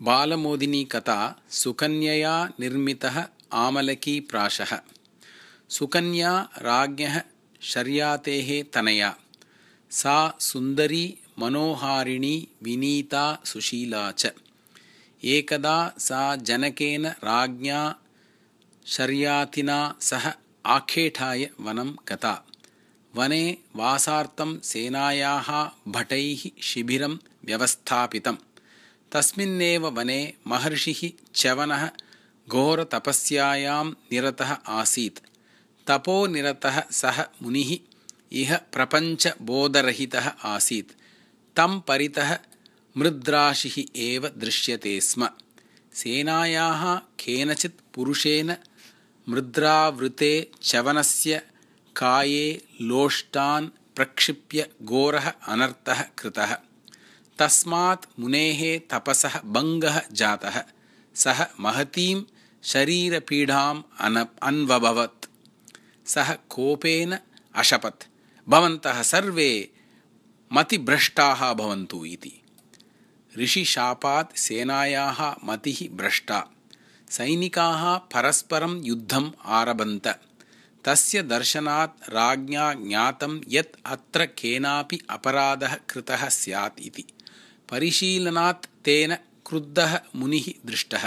बालमोदिनी कथा सुकन्यया निर्मितः आमलकीप्राशः सुकन्या राज्ञः शर्यातेः तनया सा सुन्दरी मनोहारिणी विनीता सुशीला च एकदा सा जनकेन राज्ञा शर्यातिना सह आखेठाय वनं गता वने वासार्थं सेनायाः भटैः शिबिरं व्यवस्थापितम् तस्मिन्नेव वने महर्षिः च्यवनः घोरतपस्यायां निरतः आसीत्। तपोनिरतः सः मुनिः इह प्रपञ्चबोधरहितः आसीत्। तं परितः मृद्राशिः एव दृश्यते स्म। सेनायाः केनचित् पुरुषेण मृद्रावृते च्यवनस्य काये लोष्टान् प्रक्षिप्य घोरः अनर्थः कृतः तस्मात् मुनेः तपसः भङ्गः जातः। सः महतीं शरीरपीडाम् अन अन्वभवत्। सः कोपेन अशपत्। भवन्तः सर्वे मतिभ्रष्टाः भवन्तु इति। ऋषिशापात् सेनायाः मतिः भ्रष्टा। सैनिकाः परस्परं युद्धम् आरभन्त। तस्य दर्शनात् राज्ञा ज्ञातं यत् अत्र केनापि अपराधः कृतः स्यात् इति परिशीलनात् तेन क्रुद्धः मुनिः दृष्टः।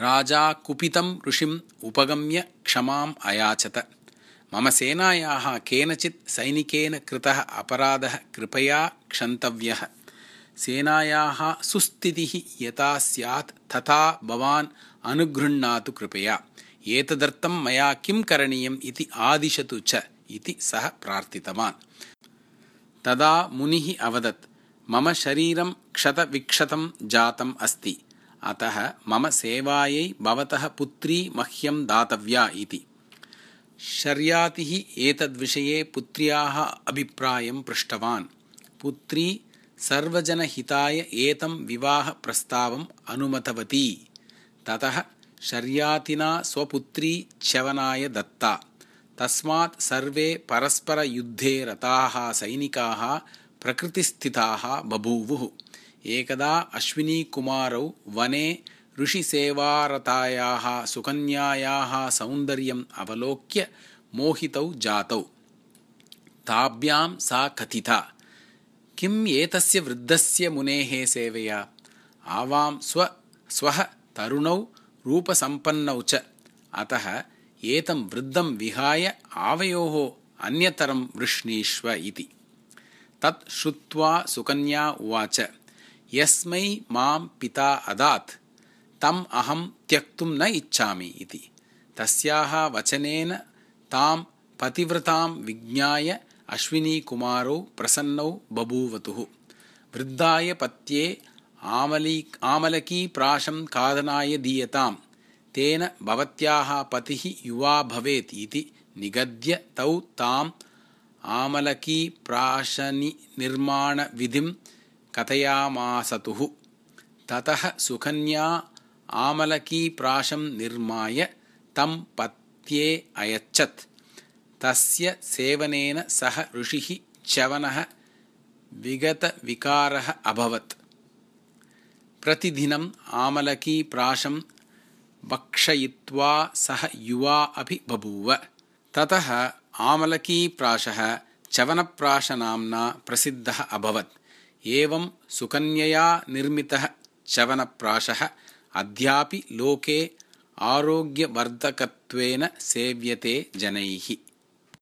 राजा कुपितं ऋषिम् उपगम्य क्षमाम् अयाचत। मम सेनायाः केनचित् सैनिकेन कृतः अपराधः कृपया क्षन्तव्यः। सेनायाः सुस्थितिः यथा स्यात् तथा भवान् अनुगृह्णातु कृपया। एतदर्थं मया किं करणीयम् इति आदिशतु च इति सः प्रार्थितवान्। तदा मुनिः अवदत् मम शरीरं क्षतविक्षतं जातम् अस्ति। अतः मम सेवायै भवतः पुत्री मह्यं दातव्या इति। शर्यातिः एतद्विषये पुत्र्याः अभिप्रायं पृष्टवान्। पुत्री सर्वजनहिताय एतं विवाहप्रस्तावम् अनुमतवती। ततः शर्यातिना स्वपुत्री च्यवनाय दत्ता। तस्मात् सर्वे परस्परयुद्धे रताः सैनिकाः प्रकृतिस्थिताः बभूवुः। एकदा अश्विनीकुमारौ वने ऋषिसेवारतायाः सुकन्यायाः सौन्दर्यम् अवलोक्य मोहितौ जातौ। ताभ्यां सा कथिता। किम् एतस्य वृद्धस्य मुनेः सेवया? आवां स्व स्वः तरुणौ रूपसम्पन्नौ च। अतः एतं वृद्धं विहाय आवयोः अन्यतरं वृष्णीष्व इति तत् श्रुत्वा सुकन्या उवाच यस्मै मां पिता अदात् तम् अहं त्यक्तुं न इच्छामि इति। तस्याः वचनेन तां पतिव्रतां विज्ञाय अश्विनीकुमारौ प्रसन्नौ बभूवतुः। वृद्धाय पत्ये आमली आमलकीप्राशं खादनाय दीयतां तेन भवत्याः पतिः युवा भवेत् इति निगद्य तौ ताम् आमलकीप्राशनिर्माणविधिं कथयामासतुः। ततः सुकन्या आमलकीप्राशं निर्माय तं पत्ये अयच्छत्। तस्य सेवनेन सः ऋषिः च्यवनः विगतविकारः अभवत्। प्रतिदिनम् आमलकीप्राशं भक्षयित्वा सः युवा अपि बभूव। ततः आमलकीप्राशः चवनप्राशनाम्ना प्रसिद्धः अभवत्। एवं सुकन्यया निर्मितः चवनप्राशः अद्यापि लोके आरोग्यवर्धकत्वेन सेव्यते जनैः